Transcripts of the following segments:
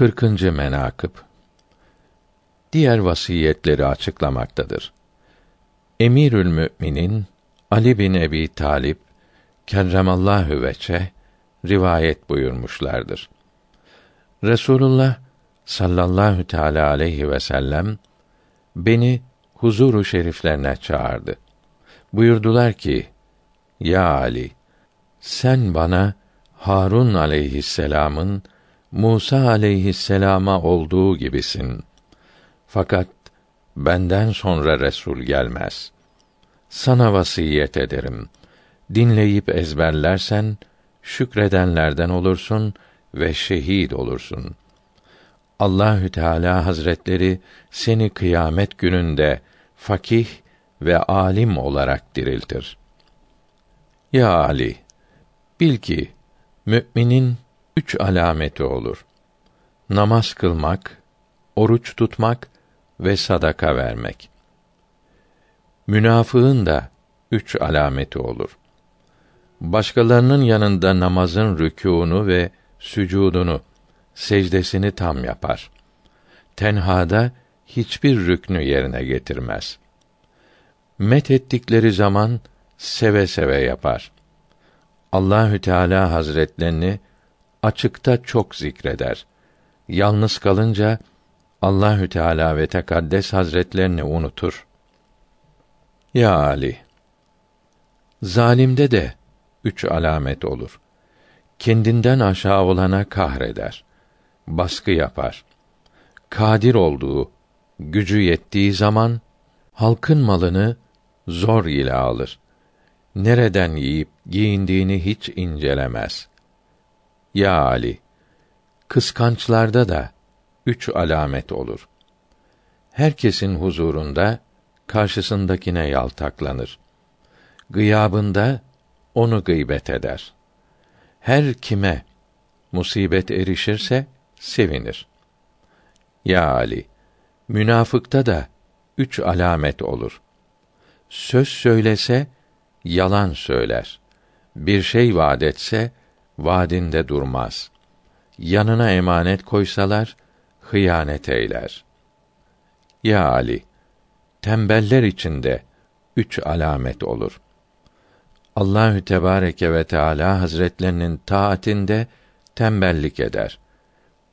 40. menakıb Diğer vasiyetleri açıklamaktadır. Emirül Müminin Ali bin Ebi Talip kerremallahu veçe rivayet buyurmuşlardır. Resulullah sallallahu teala aleyhi ve sellem beni huzuru şeriflerine çağırdı. Buyurdular ki: Ya Ali, sen bana Harun aleyhisselamın Musa aleyhisselama olduğu gibisin. Fakat benden sonra resul gelmez. Sana vasiyet ederim. Dinleyip ezberlersen şükredenlerden olursun ve şehit olursun. Allahü Teala Hazretleri seni kıyamet gününde fakih ve alim olarak diriltir. Ya Ali, bil ki müminin üç alameti olur. Namaz kılmak, oruç tutmak ve sadaka vermek. Münafığın da üç alameti olur. Başkalarının yanında namazın rükûnu ve sücudunu, secdesini tam yapar. Tenhada hiçbir rüknü yerine getirmez. Met ettikleri zaman seve seve yapar. Allahü Teala Hazretlerini açıkta çok zikreder. Yalnız kalınca Allahü Teala ve Tekaddes Hazretlerini unutur. Ya Ali, zalimde de üç alamet olur. Kendinden aşağı olana kahreder, baskı yapar. Kadir olduğu, gücü yettiği zaman halkın malını zor ile alır. Nereden yiyip giyindiğini hiç incelemez. Ya Ali, kıskançlarda da üç alamet olur. Herkesin huzurunda karşısındakine yaltaklanır. Gıyabında onu gıybet eder. Her kime musibet erişirse sevinir. Ya Ali, münafıkta da üç alamet olur. Söz söylese yalan söyler. Bir şey vaad etse vaadinde durmaz. Yanına emanet koysalar hıyanet eyler. Ya Ali, tembeller içinde üç alamet olur. Allahü Tebareke ve Teala Hazretlerinin taatinde tembellik eder.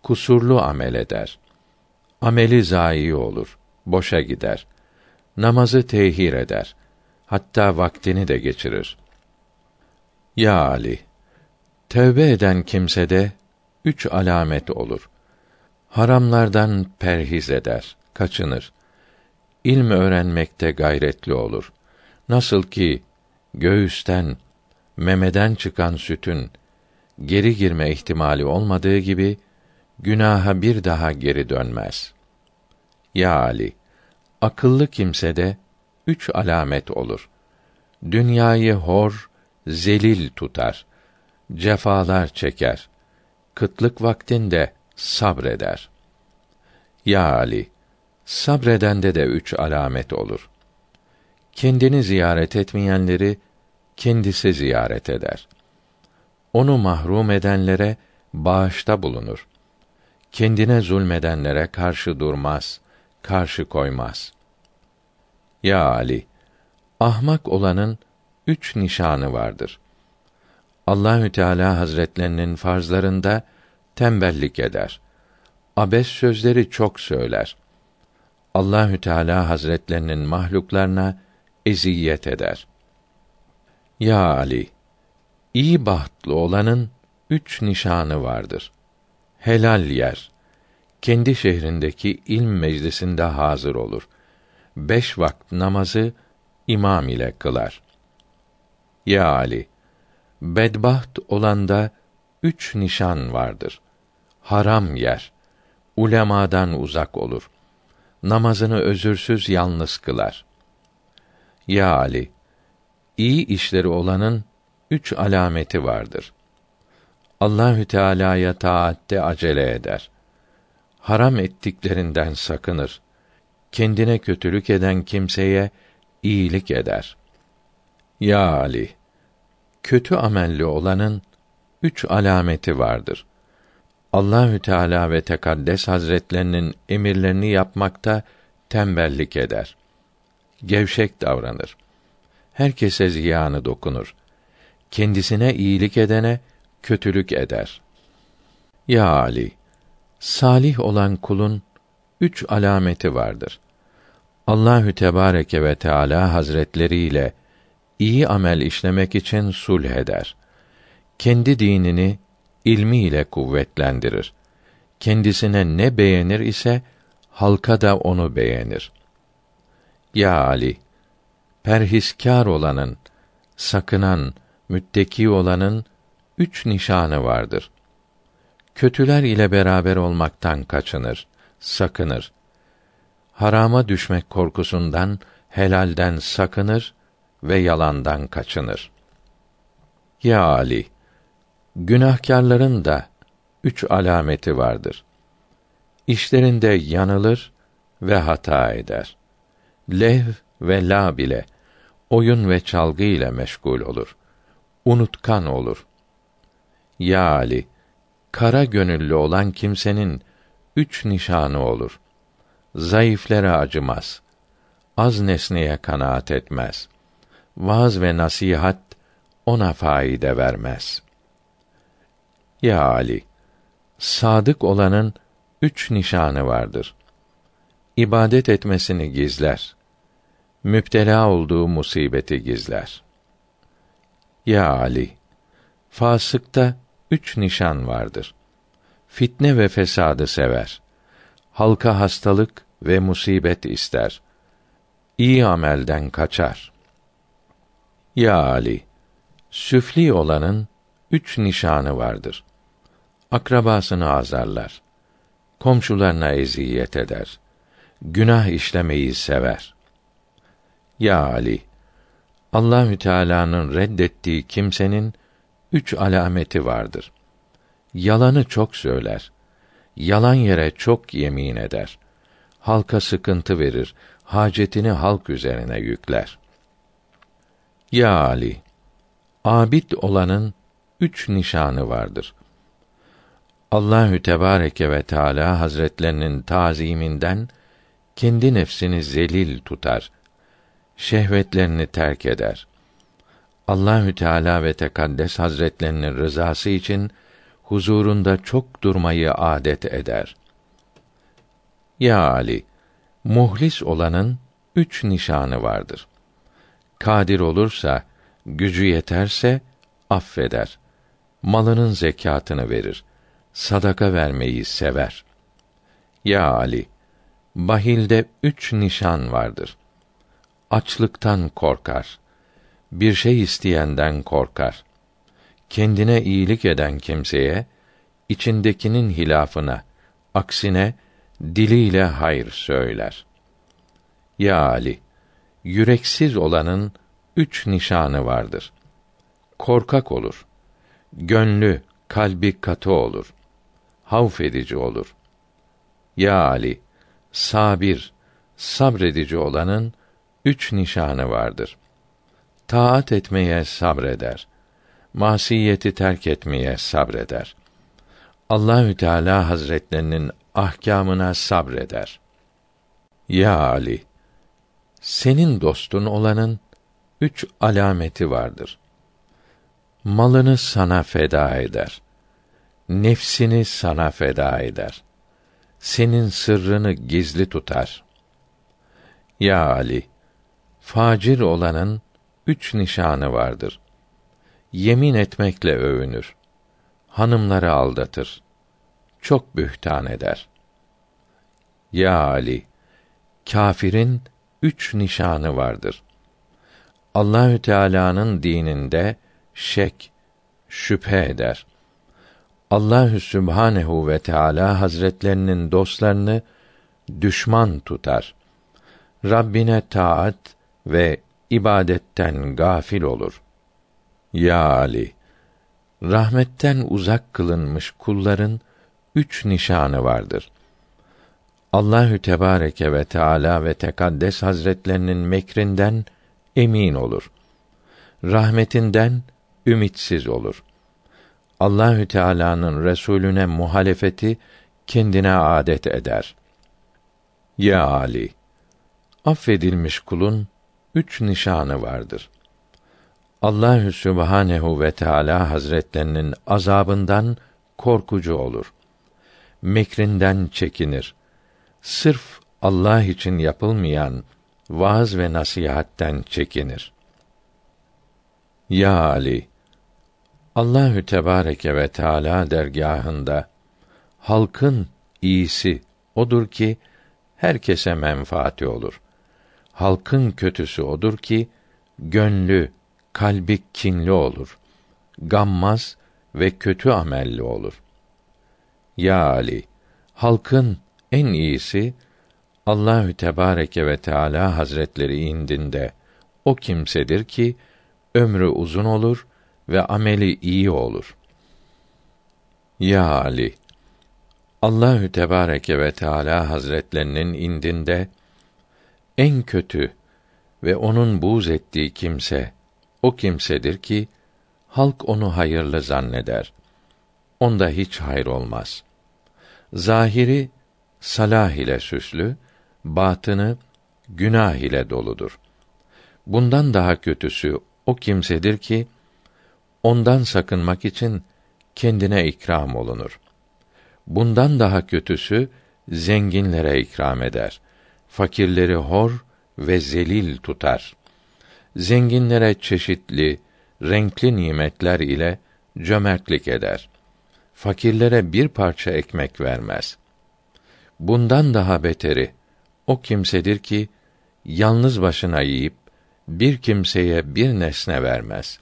Kusurlu amel eder. Ameli zayi olur, boşa gider. Namazı tehir eder. Hatta vaktini de geçirir. Ya Ali, tövbe eden kimsede üç alamet olur. Haramlardan perhiz eder, kaçınır. İlm öğrenmekte gayretli olur. Nasıl ki göğüsten, memeden çıkan sütün geri girme ihtimali olmadığı gibi günaha bir daha geri dönmez. Ya Ali, akıllı kimse de üç alamet olur. Dünyayı hor, zelil tutar. Cefalar çeker. Kıtlık vaktinde sabreder. Ya Ali, sabredende de üç alamet olur. Kendini ziyaret etmeyenleri kendisi ziyaret eder. Onu mahrum edenlere bağışta bulunur. Kendine zulmedenlere karşı durmaz, karşı koymaz. Ya Ali, ahmak olanın üç nişanı vardır. Allahü Teala Hazretlerinin farzlarında tembellik eder. Abes sözleri çok söyler. Allahü Teala Hazretlerinin mahluklarına eziyet eder. Ya Ali, iyi bahtlı olanın üç nişanı vardır. Helal yer, kendi şehrindeki ilm meclisinde hazır olur. Beş vakit namazı imam ile kılar. Ya Ali, bedbaht olanda üç nişan vardır haram yer. Ulemadan uzak olur. Namazını özürsüz yalnız kılar. Ya Ali, iyi işleri olanın üç alameti vardır. Allahü Teala'ya taatte acele eder. Haram ettiklerinden sakınır. Kendine kötülük eden kimseye iyilik eder. Ya Ali, kötü amelli olanın üç alameti vardır. Allahü Teala ve Tekaddes Hazretlerinin emirlerini yapmakta tembellik eder. Gevşek davranır. Herkese ziyanı dokunur. Kendisine iyilik edene kötülük eder. Ya Ali, salih olan kulun üç alameti vardır. Allahü Tebareke ve Teala Hazretleri ile iyi amel işlemek için sulh eder. Kendi dinini ilmi ile kuvvetlendirir. Kendisine ne beğenir ise halka da onu beğenir. Ya Ali, perhiskâr olanın, sakınan, mütteki olanın üç nişanı vardır. Kötüler ile beraber olmaktan kaçınır, sakınır. Harama düşmek korkusundan helalden sakınır ve yalandan kaçınır. Ya Ali, günahkarların da üç alameti vardır. İşlerinde yanılır ve hata eder. Lev ve la bile oyun ve çalgı ile meşgul olur. Unutkan olur. Ya Ali, kara gönüllü olan kimsenin üç nişanı olur. Zayıflere acımaz. Az nesneye kanaat etmez. Vaaz ve nasihat ona faide vermez. Ya Ali, sadık olanın üç nişanı vardır. İbadet etmesini gizler. Müptela olduğu musibeti gizler. Ya Ali, fasıkta üç nişan vardır. Fitne ve fesadı sever. Halka hastalık ve musibet ister. İyi amelden kaçar. Ya Ali, süfli olanın üç nişanı vardır. Akrabasını azarlar. Komşularına eziyet eder. Günah işlemeyi sever. Ya Ali, Allahü Teala'nın reddettiği kimsenin üç alameti vardır. Yalanı çok söyler. Yalan yere çok yemin eder. Halka sıkıntı verir. Hacetini halk üzerine yükler. Ya Ali, abid olanın üç nişanı vardır. Allahü Tebareke ve Teala Hazretlerinin taziminden kendi nefsini zelil tutar. Şehvetlerini terk eder. Allahü Teala ve Tekaddes Hazretlerinin rızası için huzurunda çok durmayı adet eder. Ya Ali, muhlis olanın üç nişanı vardır. Kadir olursa, gücü yeterse affeder. Malının zekatını verir. Sadaka vermeyi sever. Ya Ali, bahilde üç nişan vardır. Açlıktan korkar bir şey isteyenden korkar. Kendine iyilik eden kimseye içindekinin hilafına, aksine diliyle hayır söyler. Ya Ali, yüreksiz olanın üç nişanı vardır. Korkak olur. Gönlü, kalbi katı olur. Havf edici olur. Ya Ali, sabir, sabredici olanın üç nişanı vardır taat etmeye sabreder. Masiyeti terk etmeye sabreder. Allahü Teala Hazretlerinin ahkamına sabreder. Ya Ali, senin dostun olanın üç alameti vardır. Malını sana feda eder. Nefsini sana feda eder. Senin sırrını gizli tutar. Ya Ali, facir olanın üç nişanı vardır. Yemin etmekle övünür. Hanımları aldatır. Çok bühtan eder. Ya Ali, kâfirin üç nişanı vardır. Allahü Teala'nın dininde şek, şüphe eder. Allahü Sübhanehu ve Teala Hazretlerinin dostlarını düşman tutar. Rabbine taat ve ibadetten gafil olur. Ya Ali, rahmetten uzak kılınmış kulların üç nişanı vardır. Allahü Tebareke ve Teala ve Tekaddes Hazretlerinin mekrinden emin olur. Rahmetinden ümitsiz olur. Allahü Teala'nın Resulüne muhalefeti kendine adet eder. Ya Ali, affedilmiş kulun üç nişanı vardır. Allahü Sübhanehu ve Teala Hazretlerinin azabından korkucu olur. Mekrinden çekinir. Sırf Allah için yapılmayan vaaz ve nasihatten çekinir. Ya Ali, Allahü Tebareke ve Teala dergahında halkın iyisi odur ki herkese menfaati olur. Halkın kötüsü odur ki gönlü, kalbi kinli olur. Gammaz ve kötü amelli olur. Ya Ali, halkın en iyisi Allahü Tebareke ve Teala Hazretleri indinde o kimsedir ki ömrü uzun olur ve ameli iyi olur. Ya Ali, Allahü Tebareke ve Teala Hazretlerinin indinde en kötü ve onun buğz ettiği kimse o kimsedir ki halk onu hayırlı zanneder. Onda hiç hayır olmaz. Zahiri salah ile süslü, batını günah ile doludur. Bundan daha kötüsü o kimsedir ki ondan sakınmak için kendine ikram olunur. Bundan daha kötüsü zenginlere ikram eder. Fakirleri hor ve zelil tutar. Zenginlere çeşitli, renkli nimetler ile cömertlik eder. Fakirlere bir parça ekmek vermez. Bundan daha beteri o kimsedir ki yalnız başına yiyip bir kimseye bir nesne vermez.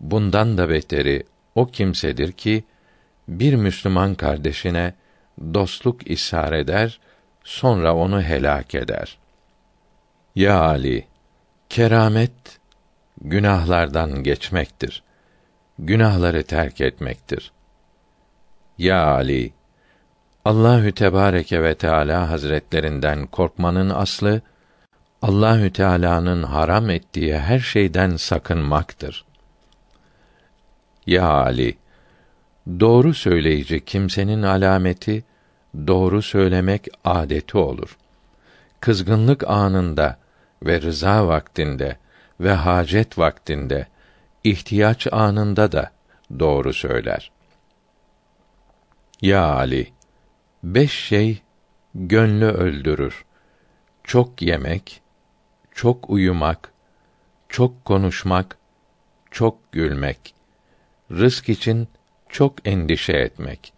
Bundan da beteri o kimsedir ki bir Müslüman kardeşine dostluk ishar eder, sonra onu helak eder. Ya Ali, keramet günahlardan geçmektir. Günahları terk etmektir. Ya Ali, Allahü Tebareke ve Teala Hazretlerinden korkmanın aslı Allahü Teala'nın haram ettiği her şeyden sakınmaktır. Ya Ali, doğru söyleyici kimsenin alameti doğru söylemek adeti olur. Kızgınlık anında ve rıza vaktinde ve hacet vaktinde, ihtiyaç anında da doğru söyler. Ya Ali, beş şey gönlü öldürür. Çok yemek, çok uyumak, çok konuşmak, çok gülmek, rızk için çok endişe etmek.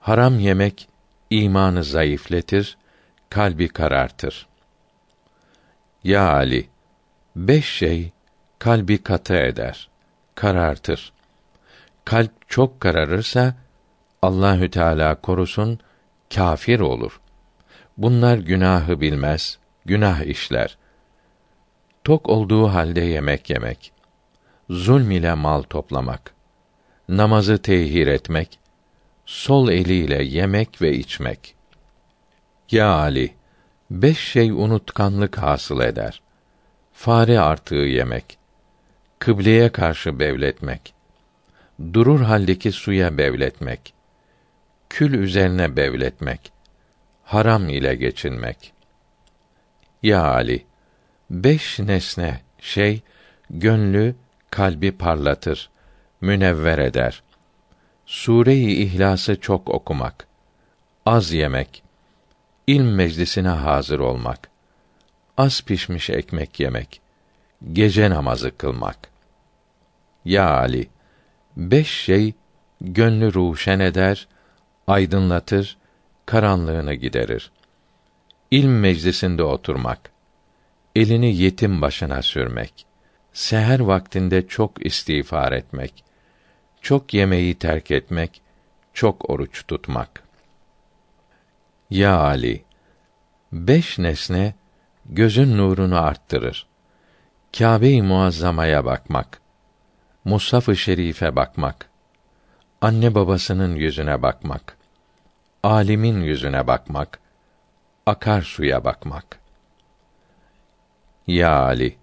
Haram yemek imanı zayıfletir, kalbi karartır. Ya Ali, beş şey kalbi katı eder, karartır. Kalp çok kararırsa Allahü Teala korusun kafir olur. Bunlar günahı bilmez, günah işler. Tok olduğu halde yemek yemek, zulm ile mal toplamak, namazı tehir etmek, sol eliyle yemek ve içmek. Ya Ali, beş şey unutkanlık hasıl eder. Fare artığı yemek, kıbleye karşı bevletmek, durur haldeki suya bevletmek, kül üzerine bevletmek, haram ile geçinmek. Ya Ali, beş nesne şey gönlü kalbi parlatır, münevver eder. Sure-i İhlas'ı çok okumak, az yemek, ilm meclisine hazır olmak, az pişmiş ekmek yemek, gece namazı kılmak. Ya Ali, beş şey gönlü ruşen eder, aydınlatır, karanlığını giderir. İlm meclisinde oturmak, elini yetim başına sürmek, seher vaktinde çok istiğfar etmek, çok yemeği terk etmek, çok oruç tutmak. Ya Ali, beş nesne gözün nurunu arttırır. Kâbe-i Muazzama'ya bakmak, Mushaf-ı Şerif'e bakmak, anne babasının yüzüne bakmak, alimin yüzüne bakmak, akar suya bakmak. Ya Ali,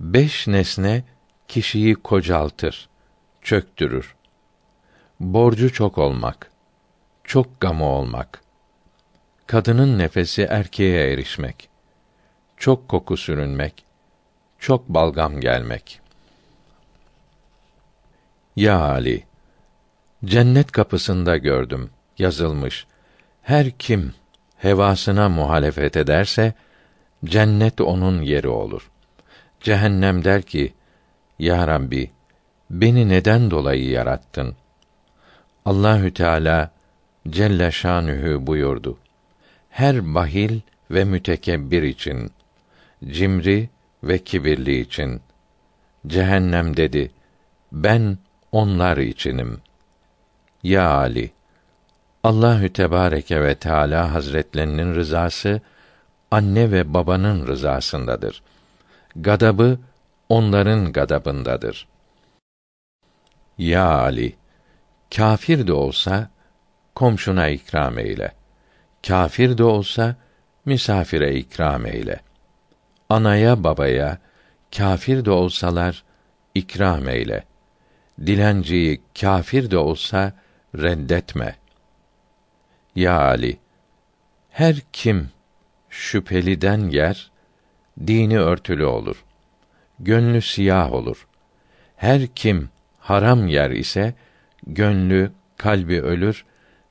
beş nesne kişiyi kocaltır, çöktürür. borcu çok olmak, çok gamı olmak, kadının nefesi erkeğe erişmek, çok koku sürünmek, çok balgam gelmek. Ya Ali, cennet kapısında gördüm, yazılmış. Her kim hevasına muhalefet ederse, cennet onun yeri olur. Cehennem der ki, Ya Rabbi, beni neden dolayı yarattın? Allahü Teala Celle Şanühü buyurdu. Her bahil ve mütekebbir için, cimri ve kibirli için. Cehennem dedi, ben onlar içinim. Ya Ali, Allahü Tebareke ve Teala Hazretlerinin rızası anne ve babanın rızasındadır. Gadabı onların gadabındadır. Ya Ali, kafir de olsa komşuna ikram eyle. Kafir de olsa misafire ikram eyle. Anaya babaya kafir de olsalar ikram eyle. Dilenciyi kafir de olsa reddetme. Ya Ali, her kim şüpheliden yer, dini örtülü olur. Gönlü siyah olur. Her kim haram yer ise, gönlü, kalbi ölür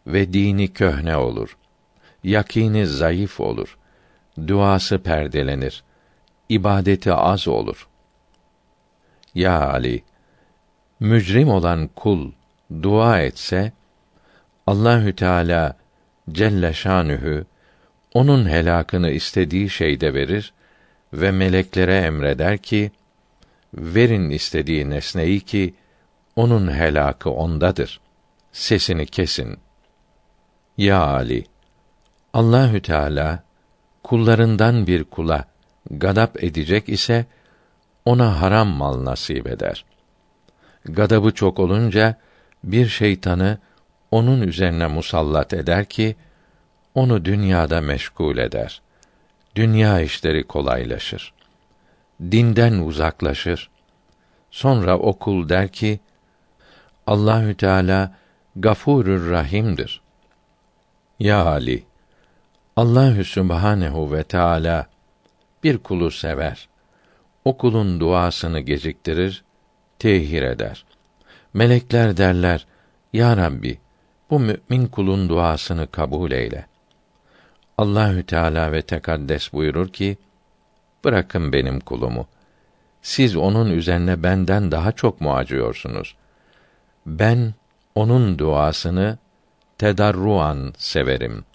ve dini köhne olur. Yakini zayıf olur. Duası perdelenir. ibadeti az olur. Ya Ali, mücrim olan kul dua etse Allahü Teala Celle Şanühü onun helakını istediği şeyde verir ve meleklere emreder ki verin istediği nesneyi ki onun helakı ondadır. Sesini kesin. Ya Ali, Allahü Teala kullarından bir kula gadap edecek ise ona haram mal nasip eder. Gadabı çok olunca bir şeytanı onun üzerine musallat eder ki onu dünyada meşgul eder. Dünya işleri kolaylaşır. Dinden uzaklaşır. Sonra okul der ki Allahü Teala Gafurur Rahim'dir. Ya Ali, Allahü Sübhanehu ve Teala bir kulu sever. O kulun duasını geciktirir, tehir eder. Melekler derler: Ya Rabbi, bu mümin kulun duasını kabul eyle. Allahü Teala ve Tekaddes buyurur ki: Bırakın benim kulumu. Siz onun üzerine benden daha çok mu acıyorsunuz? Ben onun duasını tedarruan severim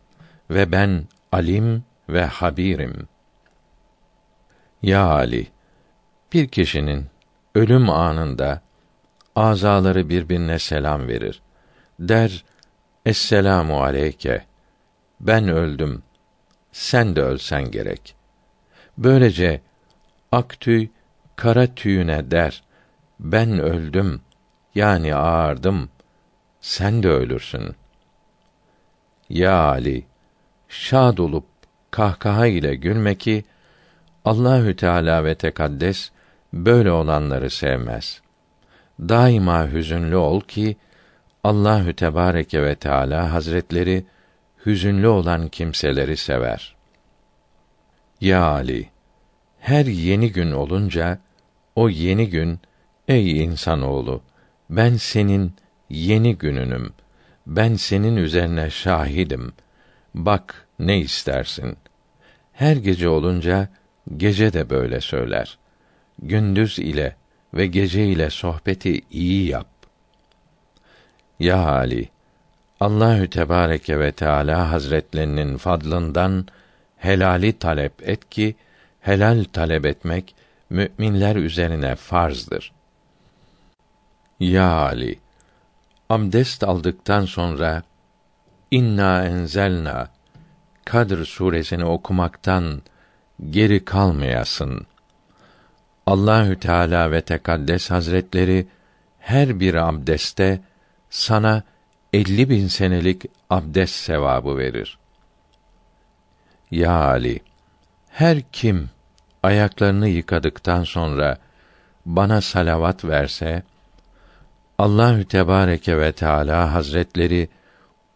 ve ben alim ve habirim. Ya Ali, bir kişinin ölüm anında azaları birbirine selam verir. Der, Esselamu aleyke. Ben öldüm. Sen de ölsen gerek. Böylece ak tüy kara tüyüne der. Ben öldüm. Yani ağardım. Sen de ölürsün. Ya Ali, şad olup kahkaha ile gülme ki Allahü Teala ve Tekaddes böyle olanları sevmez. Daima hüzünlü ol ki Allahü Tebareke ve Teala Hazretleri hüzünlü olan kimseleri sever. Ya Ali, her yeni gün olunca o yeni gün ey insanoğlu ben senin yeni gününüm. Ben senin üzerine şahidim. Bak ne istersin. Her gece olunca gece de böyle söyler. Gündüz ile ve gece ile sohbeti iyi yap. Ya Ali, Allahü Tebareke ve Teala Hazretlerinin fadlından helali talep et ki helal talep etmek müminler üzerine farzdır. Ya Ali, abdest aldıktan sonra İnna enzelna Kadr suresini okumaktan geri kalmayasın. Allahü Teala ve Tekaddes Hazretleri her bir abdeste sana elli bin senelik abdest sevabı verir. Ya Ali, her kim ayaklarını yıkadıktan sonra bana salavat verse, Allahü Tebareke ve Teala Hazretleri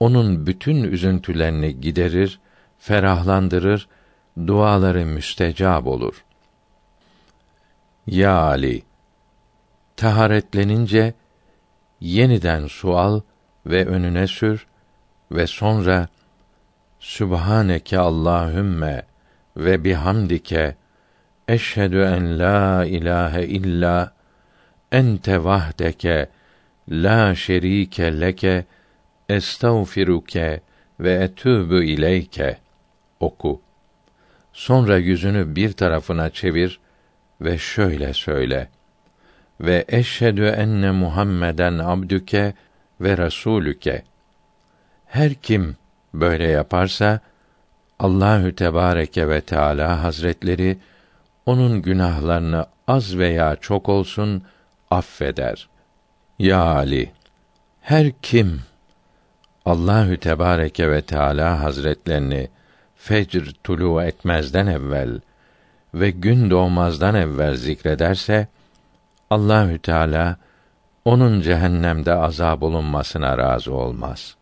onun bütün üzüntülerini giderir, ferahlandırır, duaları müstecab olur. Ya Ali, taharetlenince yeniden su al ve önüne sür ve sonra Sübhaneke Allahümme ve bihamdike eşhedü en la ilahe illa ente vahdeke la şerike leke estağfiruke ve etûbü ileyke oku. Sonra yüzünü bir tarafına çevir ve şöyle söyle. Ve eşhedü enne Muhammeden abdüke ve rasulüke. Her kim böyle yaparsa Allahü Tebareke ve Teala Hazretleri onun günahlarını az veya çok olsun affeder. Ya Ali, her kim Allahü Tebareke ve Teala Hazretlerini fecr tulu etmezden evvel ve gün doğmazdan evvel zikrederse Allahü Teala onun cehennemde azab olunmasına razı olmaz.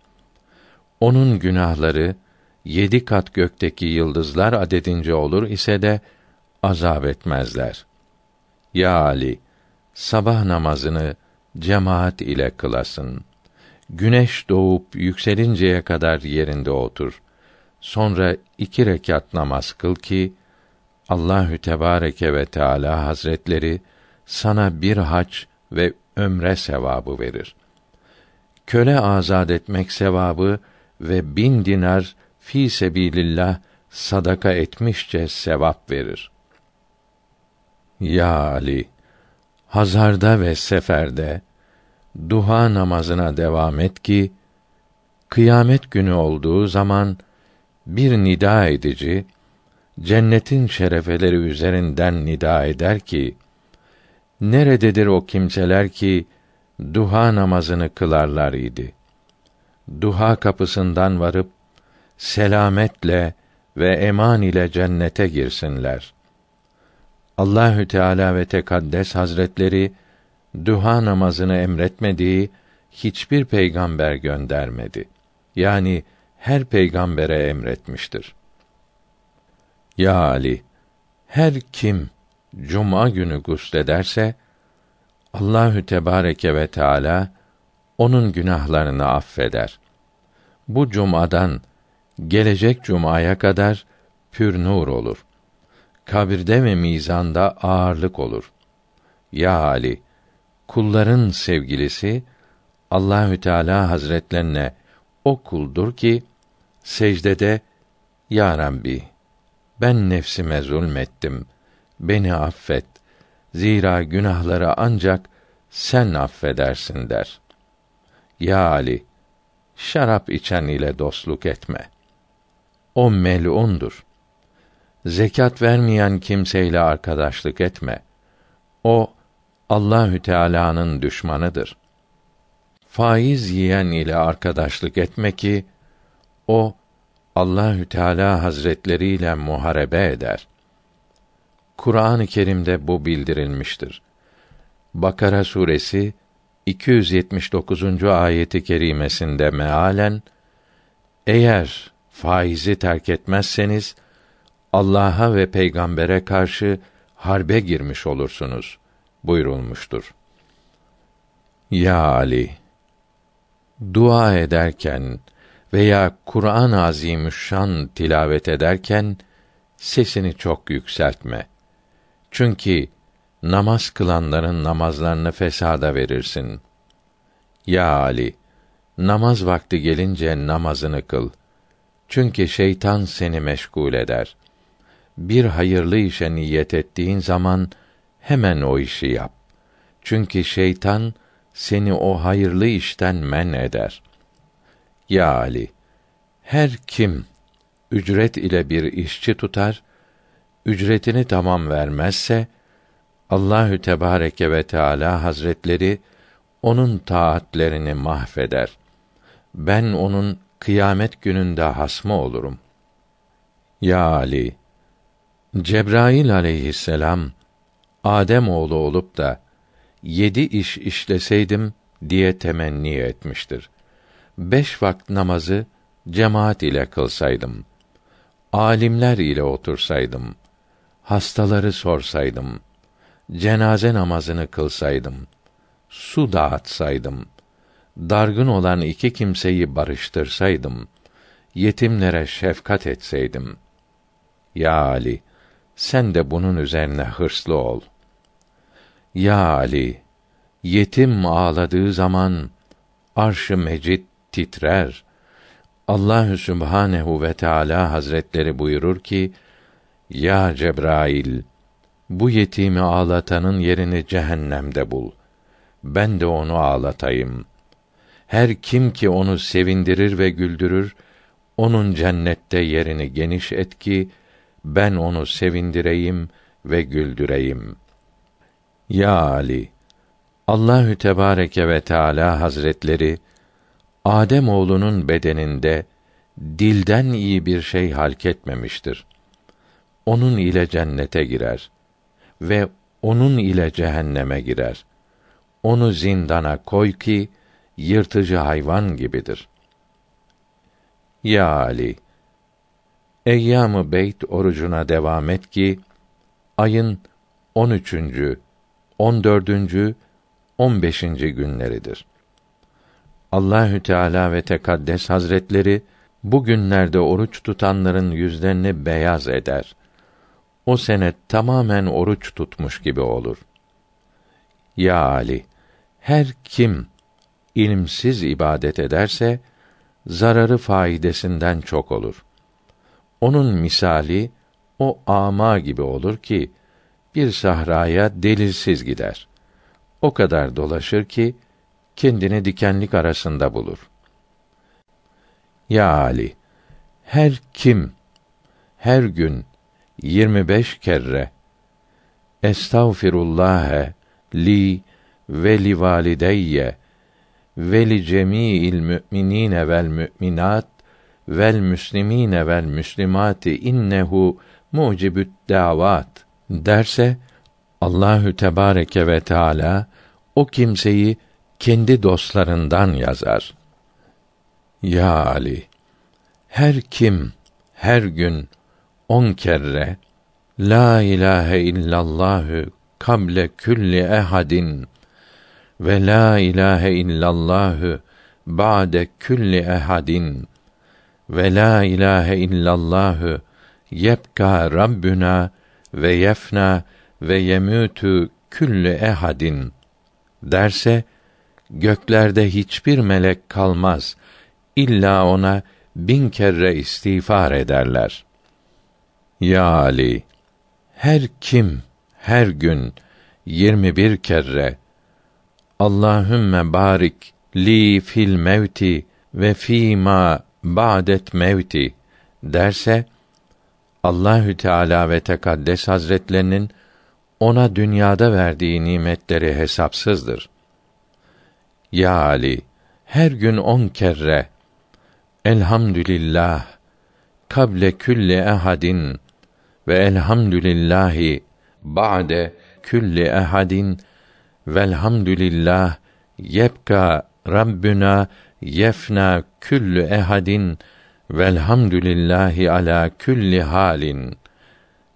Onun günahları yedi kat gökteki yıldızlar adedince olur ise de azab etmezler. Ya Ali, sabah namazını cemaat ile kılasın. Güneş doğup yükselinceye kadar yerinde otur. Sonra iki rekat namaz kıl ki Allahü Tebareke ve Teala Hazretleri sana bir hac ve ömre sevabı verir. Köle azad etmek sevabı ve bin dinar fi sebilillah sadaka etmişçe sevap verir. Ya Ali, hazarda ve seferde duha namazına devam et ki kıyamet günü olduğu zaman bir nida edici cennetin şerefeleri üzerinden nida eder ki nerededir o kimseler ki duha namazını kılarlar idi duha kapısından varıp selametle ve eman ile cennete girsinler Allahü Teala ve Tekaddes Hazretleri duha namazını emretmediği hiçbir peygamber göndermedi. Yani her peygambere emretmiştir. Ya Ali, her kim cuma günü guslederse Allahü Tebareke ve Teala onun günahlarını affeder. Bu cumadan gelecek cumaya kadar pür nur olur. Kabirde ve mizanda ağırlık olur. Ya Ali, kulların sevgilisi Allahü Teala Hazretlerine o kuldur ki secdede Ya Rabbi ben nefsime zulmettim. Beni affet. Zira günahları ancak sen affedersin der. Ya Ali, şarap içen ile dostluk etme. O melundur. Zekat vermeyen kimseyle arkadaşlık etme. O Allahü Teala'nın düşmanıdır. Faiz yiyen ile arkadaşlık etme ki o Allahü Teala Hazretleri ile muharebe eder. Kur'an-ı Kerim'de bu bildirilmiştir. Bakara suresi 279. ayeti kerimesinde mealen eğer faizi terk etmezseniz Allah'a ve peygambere karşı harbe girmiş olursunuz buyurulmuştur. Ya Ali dua ederken veya Kur'an-ı Azimüşşan tilavet ederken sesini çok yükseltme. Çünkü namaz kılanların namazlarını fesada verirsin. Ya Ali, namaz vakti gelince namazını kıl. Çünkü şeytan seni meşgul eder. Bir hayırlı işe niyet ettiğin zaman hemen o işi yap. Çünkü şeytan seni o hayırlı işten men eder. Ya Ali, her kim ücret ile bir işçi tutar, ücretini tamam vermezse Allahü Tebareke ve Teala Hazretleri onun taatlerini mahveder. Ben onun kıyamet gününde hasmı olurum. Ya Ali, Cebrail aleyhisselam Adem oğlu olup da yedi iş işleseydim diye temenni etmiştir. Beş vakit namazı cemaat ile kılsaydım, alimler ile otursaydım, hastaları sorsaydım, cenaze namazını kılsaydım, su dağıtsaydım, dargın olan iki kimseyi barıştırsaydım, yetimlere şefkat etseydim. Ya Ali, sen de bunun üzerine hırslı ol. Ya Ali, yetim ağladığı zaman arş-ı mecid titrer. Allahü Sübhanehu ve Teala Hazretleri buyurur ki: Ya Cebrail, bu yetimi ağlatanın yerini cehennemde bul. Ben de onu ağlatayım. Her kim ki onu sevindirir ve güldürür, onun cennette yerini geniş et ki ben onu sevindireyim ve güldüreyim. Ya Ali, Allahü Tebareke ve Teala Hazretleri Adem oğlunun bedeninde dilden iyi bir şey halk etmemiştir. Onun ile cennete girer ve onun ile cehenneme girer. Onu zindana koy ki yırtıcı hayvan gibidir. Ya Ali, Eyyam-ı Beyt orucuna devam et ki ayın 13. 14. 15. günleridir. Allahü Teala ve Tekaddes Hazretleri bu günlerde oruç tutanların yüzlerini beyaz eder. O sene tamamen oruç tutmuş gibi olur. Ya Ali, her kim ilimsiz ibadet ederse zararı faidesinden çok olur. Onun misali o ama gibi olur ki bir sahraya delilsiz gider. O kadar dolaşır ki kendini dikenlik arasında bulur. Ya Ali, her kim her gün 25 kere Estağfirullah li ve li valideyye ve li cemî'il mü'minîne vel mü'minat vel müslimîne vel müslimati innehu mucibü't davat derse Allahü Tebareke ve Teala o kimseyi kendi dostlarından yazar. Ya Ali, her kim her gün on kere La ilahe illallahü kable külli ehadin ve la ilahe illallahü ba'de külli ehadin ve la ilahe illallahü yebka rabbuna ve yefna ve yemûtü küllü ehadin derse göklerde hiçbir melek kalmaz illa ona bin kere istiğfar ederler. Ya Ali, her kim her gün yirmi bir kere Allahümme barik li fil mevti ve fîmâ ba'det mevti derse Allahü Teala ve Tekaddes Hazretlerinin ona dünyada verdiği nimetleri hesapsızdır. Ya Ali, her gün on kere Elhamdülillah kable külli ehadin ve elhamdülillahi ba'de külli ehadin velhamdülillah yebka Rabbuna yefna küllü ehadin velhamdülillahi ala külli halin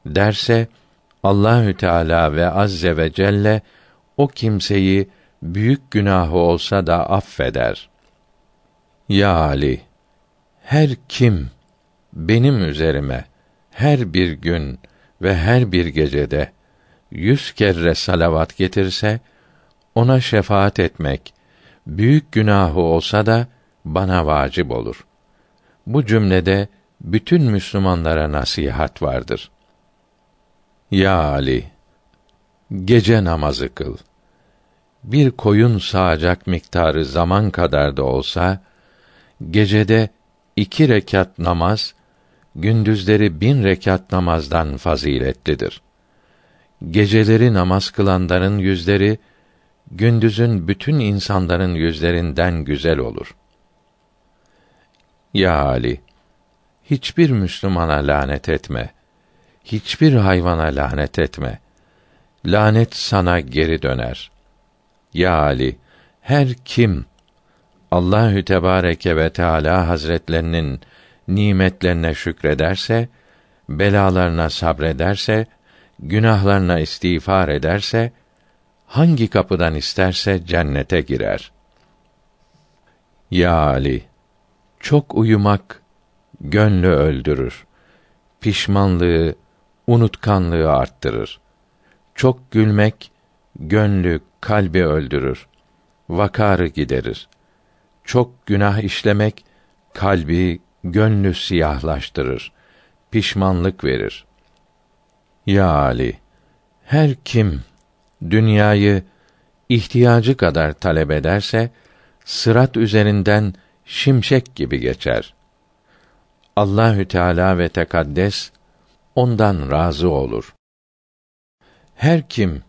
derse Allahü Teala ve azze ve celle o kimseyi büyük günahı olsa da affeder. Ya Ali, her kim benim üzerime her bir gün ve her bir gecede yüz kere salavat getirse, ona şefaat etmek, büyük günahı olsa da bana vacip olur. Bu cümlede bütün Müslümanlara nasihat vardır. Ya Ali, gece namazı kıl. Bir koyun sağacak miktarı zaman kadar da olsa, gecede iki rekat namaz, gündüzleri bin rekat namazdan faziletlidir. Geceleri namaz kılanların yüzleri, gündüzün bütün insanların yüzlerinden güzel olur. Ya Ali, hiçbir Müslümana lanet etme. Hiçbir hayvana lanet etme. Lanet sana geri döner. Ya Ali, her kim Allahü Tebareke ve Teala Hazretlerinin nimetlerine şükrederse, belalarına sabrederse, günahlarına istiğfar ederse, hangi kapıdan isterse cennete girer. Ya Ali, çok uyumak gönlü öldürür. Pişmanlığı, unutkanlığı arttırır. Çok gülmek gönlü, kalbi öldürür. Vakarı giderir. Çok günah işlemek kalbi, gönlü siyahlaştırır. Pişmanlık verir. Ya Ali, her kim dünyayı ihtiyacı kadar talep ederse sırat üzerinden şimşek gibi geçer. Allahü Teala ve tekaddes ondan razı olur. Her kim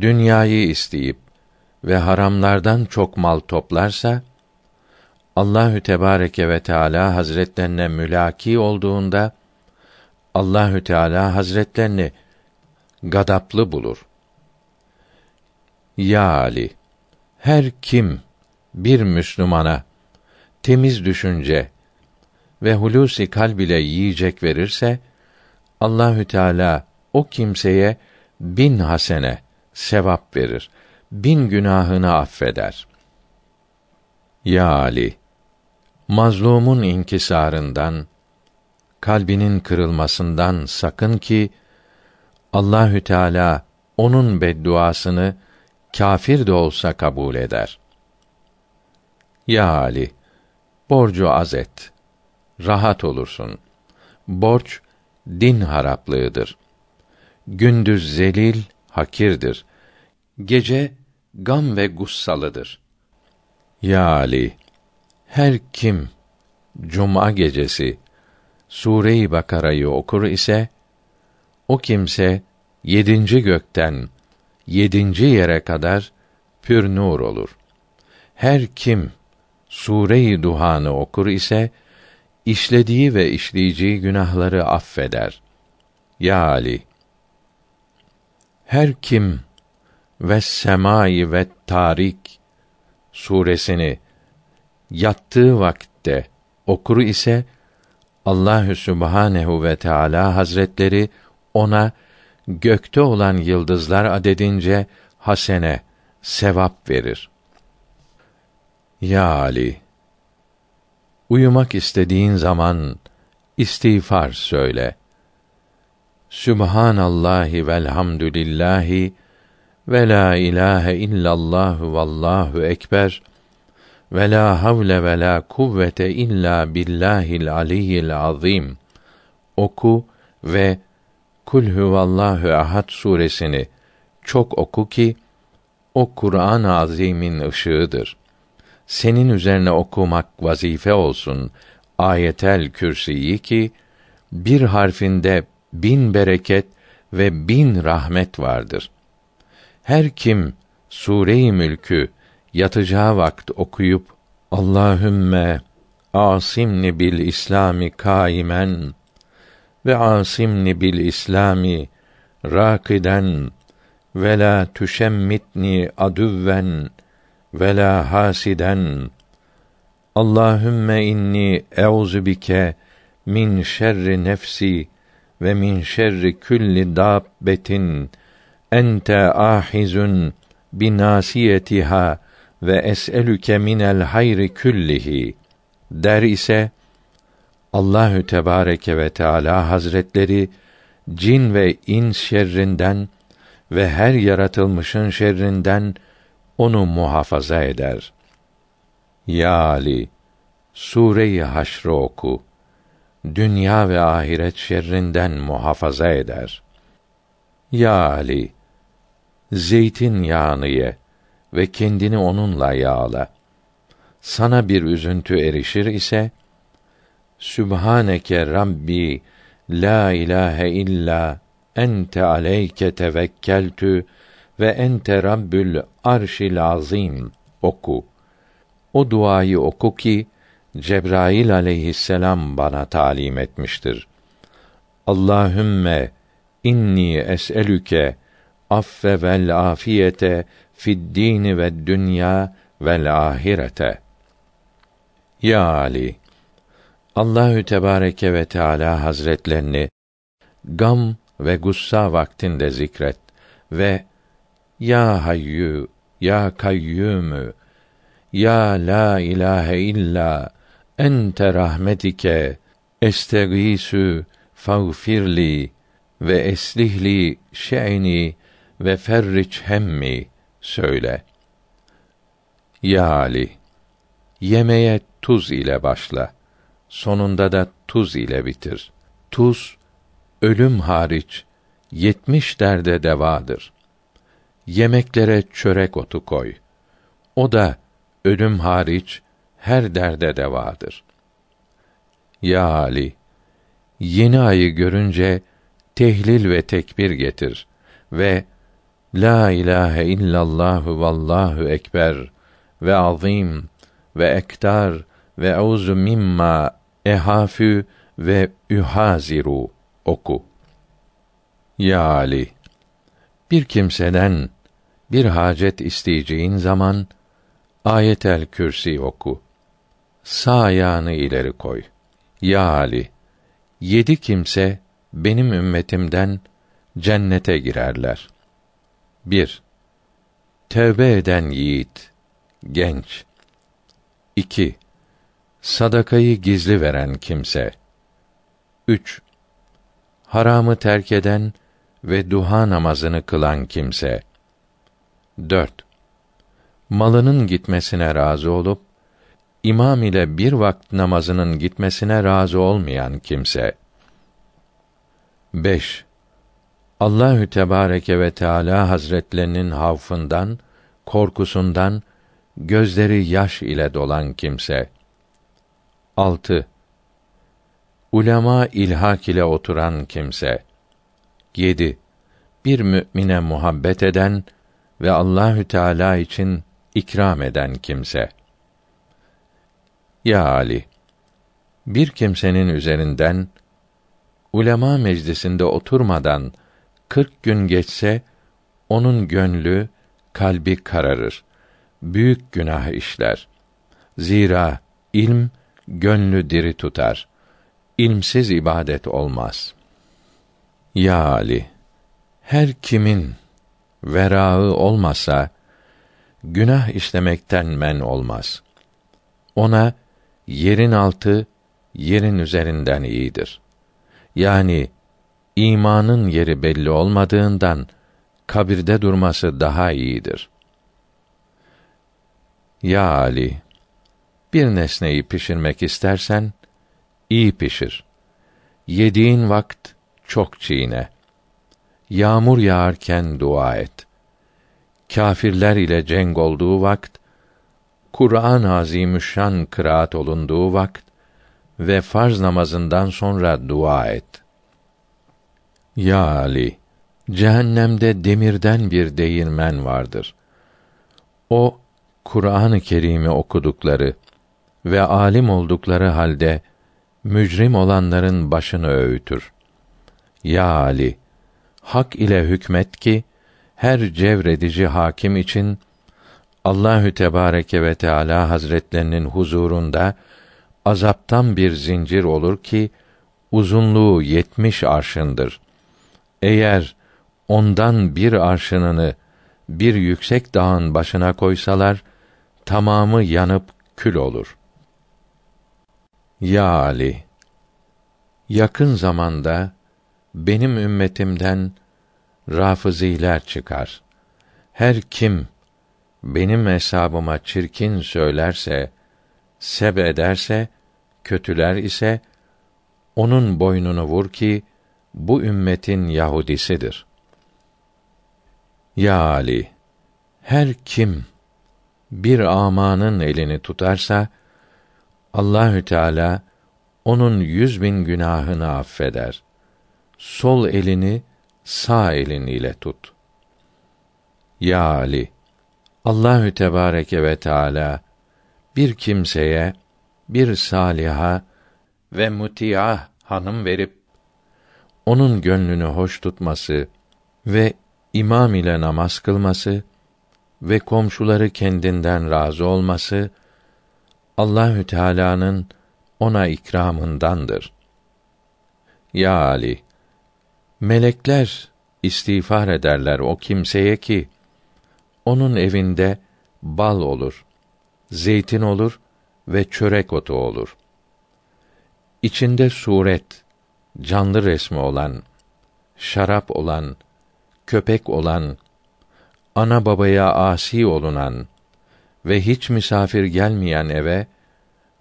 dünyayı isteyip ve haramlardan çok mal toplarsa Allahü Tebareke ve Teala Hazretlerine mülaki olduğunda Allahü Teala Hazretlerini gadaplı bulur. Ya Ali, her kim bir Müslümana temiz düşünce ve hulusi kalb ile yiyecek verirse Allahü Teala o kimseye bin hasene sevap verir. Bin günahını affeder. Ya Ali, mazlumun inkisarından, kalbinin kırılmasından sakın ki Allahü Teala onun bedduasını kâfir de olsa kabul eder. Ya Ali, borcu az et. Rahat olursun. Borç din haraplığıdır. Gündüz zelil, hakirdir. Gece gam ve gussalıdır. Ya Ali, her kim cuma gecesi Sure-i Bakara'yı okur ise o kimse yedinci gökten yedinci yere kadar pür nur olur. Her kim Sure-i Duhan'ı okur ise işlediği ve işleyeceği günahları affeder. Ya Ali her kim ve semai ve tarik suresini yattığı vakitte okur ise Allahü Sübhanehu ve Teala Hazretleri ona gökte olan yıldızlar adedince hasene sevap verir. Ya Ali Uyumak istediğin zaman istiğfar söyle. Sübhanallahi velhamdülillahi ve la ilahe illallah vallahu ekber ve la havle ve la kuvvete illa billahil aliyyil azim oku ve Kul huvallahu ahad suresini çok oku ki o Kur'an-ı Azim'in ışığıdır. Senin üzerine okumak vazife olsun. Ayetel Kürsiyi ki bir harfinde bin bereket ve bin rahmet vardır. Her kim Sure-i Mülk'ü yatacağı vakt okuyup Allahümme asimni bil İslami kaimen ve asimni bil İslami rakiden ve la tüşemmitni adüvven ve la hasiden Allahümme inni euzu bike min şerri nefsi ve min şerri külli dabbetin ente ahizun binasiyetiha ve es'elüke minel hayri küllihi der ise Allahü Tebareke ve Teala Hazretleri cin ve ins şerrinden ve her yaratılmışın şerrinden onu muhafaza eder. Ya Ali, Sure-i Haşr'ı oku. Dünya ve ahiret şerrinden muhafaza eder. Ya Ali, zeytin yağını ye ve kendini onunla yağla. Sana bir üzüntü erişir ise, Sübhaneke Rabbi, la ilahe illa ente aleyke tevekkeltü ve ente rabbül arşil azim oku. O duayı oku ki Cebrail aleyhisselam bana talim etmiştir. Allahümme inni es'elüke affe vel afiyete fid dini ve dünya vel ahirete. Ya Ali, Allahü Tebareke ve Teala Hazretlerini gam ve gussa vaktinde zikret ve ya hayyu ya kayyumü ya la ilahe illa ente rahmetike estegisu fagfirli ve eslihli şe'ni ve ferriç hemmi söyle. Ya Ali, yemeye tuz ile başla. Sonunda da tuz ile bitir. Tuz, ölüm hariç, yetmiş derde devadır. Yemeklere çörek otu koy. O da, ölüm hariç, her derde devadır. Ya Ali, yeni ayı görünce, tehlil ve tekbir getir ve La ilahe illallahu vallahu ekber ve azim ve ektar ve euzu mimma ehafü ve ühaziru oku. Ya Ali, bir kimseden bir hacet isteyeceğin zaman Ayetel Kürsi oku. Sağ ayağını ileri koy. Ya Ali, yedi kimse benim ümmetimden cennete girerler. 1. Tevbe eden yiğit, genç. 2. Sadakayı gizli veren kimse. 3. Haramı terk eden ve duha namazını kılan kimse. 4. Malının gitmesine razı olup imam ile bir vakit namazının gitmesine razı olmayan kimse. 5. Allahü Tebareke ve Teala Hazretlerinin havfından, korkusundan gözleri yaş ile dolan kimse. 6. Ulema ilhak ile oturan kimse. 7. Bir mümine muhabbet eden ve Allahü Teala için ikram eden kimse. Ya Ali, bir kimsenin üzerinden ulema meclisinde oturmadan kırk gün geçse onun gönlü, kalbi kararır. Büyük günah işler. Zira ilm gönlü diri tutar. İlmsiz ibadet olmaz. Ya Ali, her kimin verağı olmasa günah işlemekten men olmaz. Ona yerin altı yerin üzerinden iyidir. Yani imanın yeri belli olmadığından kabirde durması daha iyidir. Ya Ali, bir nesneyi pişirmek istersen iyi pişir. Yediğin vakt çok çiğne. Yağmur yağarken dua et. Kâfirler ile cenk olduğu vakt Kur'an-ı Azimüşşan kıraat olunduğu vakt ve farz namazından sonra dua et. Ya Ali, cehennemde demirden bir değirmen vardır. O Kur'an-ı Kerim'i okudukları ve alim oldukları halde mücrim olanların başını öğütür. Ya Ali, hak ile hükmet ki her cevredici hakim için Allahü Tebareke ve Teala Hazretlerinin huzurunda azaptan bir zincir olur ki uzunluğu yetmiş arşındır. Eğer ondan bir arşınını bir yüksek dağın başına koysalar tamamı yanıp kül olur. Ya Ali, yakın zamanda benim ümmetimden rafıziler çıkar. Her kim benim hesabıma çirkin söylerse, seb ederse, kötüler ise onun boynunu vur ki bu ümmetin Yahudisidir. Ya Ali, her kim bir amanın elini tutarsa Allahü Teala onun yüz bin günahını affeder. Sol elini sağ elin ile tut. Ya Ali, Allahü Tebareke ve Teala bir kimseye bir saliha ve mutiah hanım verip onun gönlünü hoş tutması ve imam ile namaz kılması ve komşuları kendinden razı olması Allahü Teala'nın ona ikramındandır. Ya Ali, melekler istiğfar ederler o kimseye ki onun evinde bal olur, zeytin olur ve çörek otu olur. İçinde suret, canlı resmi olan, şarap olan, köpek olan, ana babaya asi olunan ve hiç misafir gelmeyen eve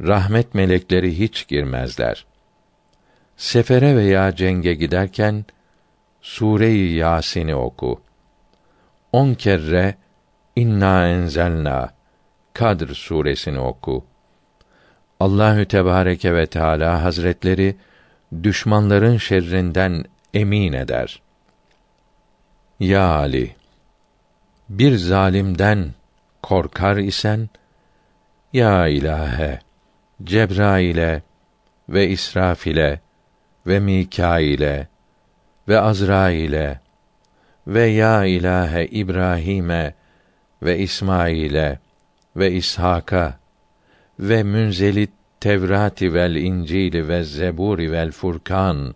rahmet melekleri hiç girmezler. Sefere veya cenge giderken Sure-i Yasin'i oku. On kere İnna enzelna Kadr suresini oku. Allahü Tebareke ve Teala Hazretleri düşmanların şerrinden emin eder. Ya Ali, bir zalimden korkar isen, ya ilahe, Cebrail'e ve İsrafil'e ve Mikail'e ve Azrail'e ve ya ilahe İbrahim'e ve İsmail'e ve İshak'a ve münzelit Tevrati vel İncil ve Zeburi vel Furkan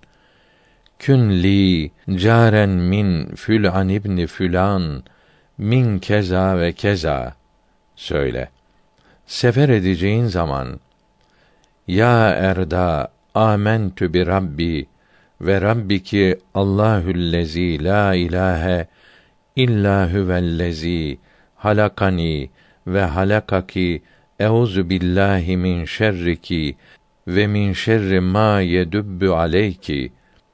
kün li caren min fül'an ibni fülan min keza ve keza söyle. Sefer edeceğin zaman ya erda amentü bi rabbi ve rabbiki Allahüllezî la ilahe illa huvellezî halakani ve halakaki euzu billahi min şerriki ve min şerri ma yedübbü aleyki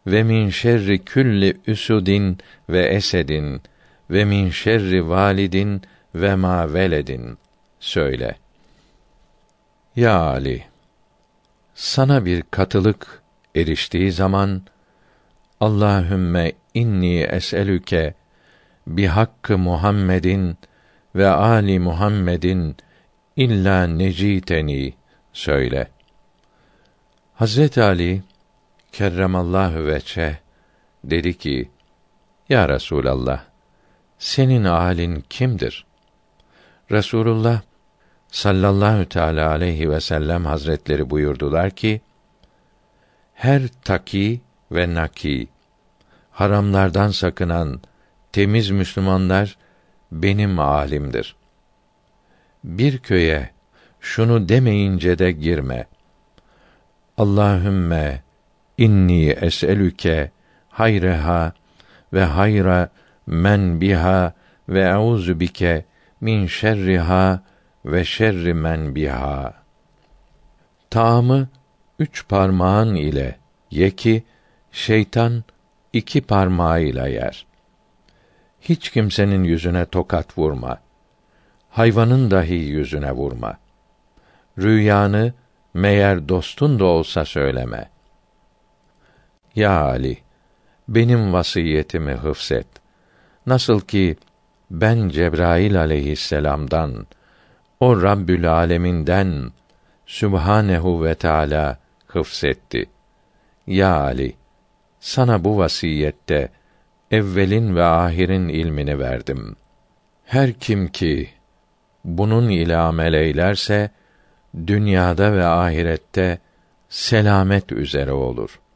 ve min şerri külli üsudin ve esedin ve min şerri validin ve ma veledin söyle. Ya Ali, sana bir katılık eriştiği zaman Allahümme inni es'elüke bi hakkı Muhammedin ve ali Muhammedin illa neciteni söyle. Hazret Ali kerremallahu veçe dedi ki: Ya Resulallah, senin alin kimdir? Resulullah sallallahu teala aleyhi ve sellem hazretleri buyurdular ki: Her taki ve naki haramlardan sakınan temiz Müslümanlar benim alimdir. Bir köye şunu demeyince de girme. Allahümme inni es'elüke hayreha ve hayra men biha ve euzu bike min şerriha ve şerri men biha. Taamı üç parmağın ile ye ki şeytan iki parmağıyla yer. Hiç kimsenin yüzüne tokat vurma. Hayvanın dahi yüzüne vurma. Rüyanı meğer dostun da olsa söyleme. Ya Ali, benim vasiyetimi hıfzet. Nasıl ki ben Cebrail aleyhisselam'dan o Rabbül Aleminden Sübhanehu ve Teala hıfzetti. Ya Ali, sana bu vasiyette evvelin ve ahirin ilmini verdim. Her kim ki bunun ile amel eylerse dünyada ve ahirette selamet üzere olur.''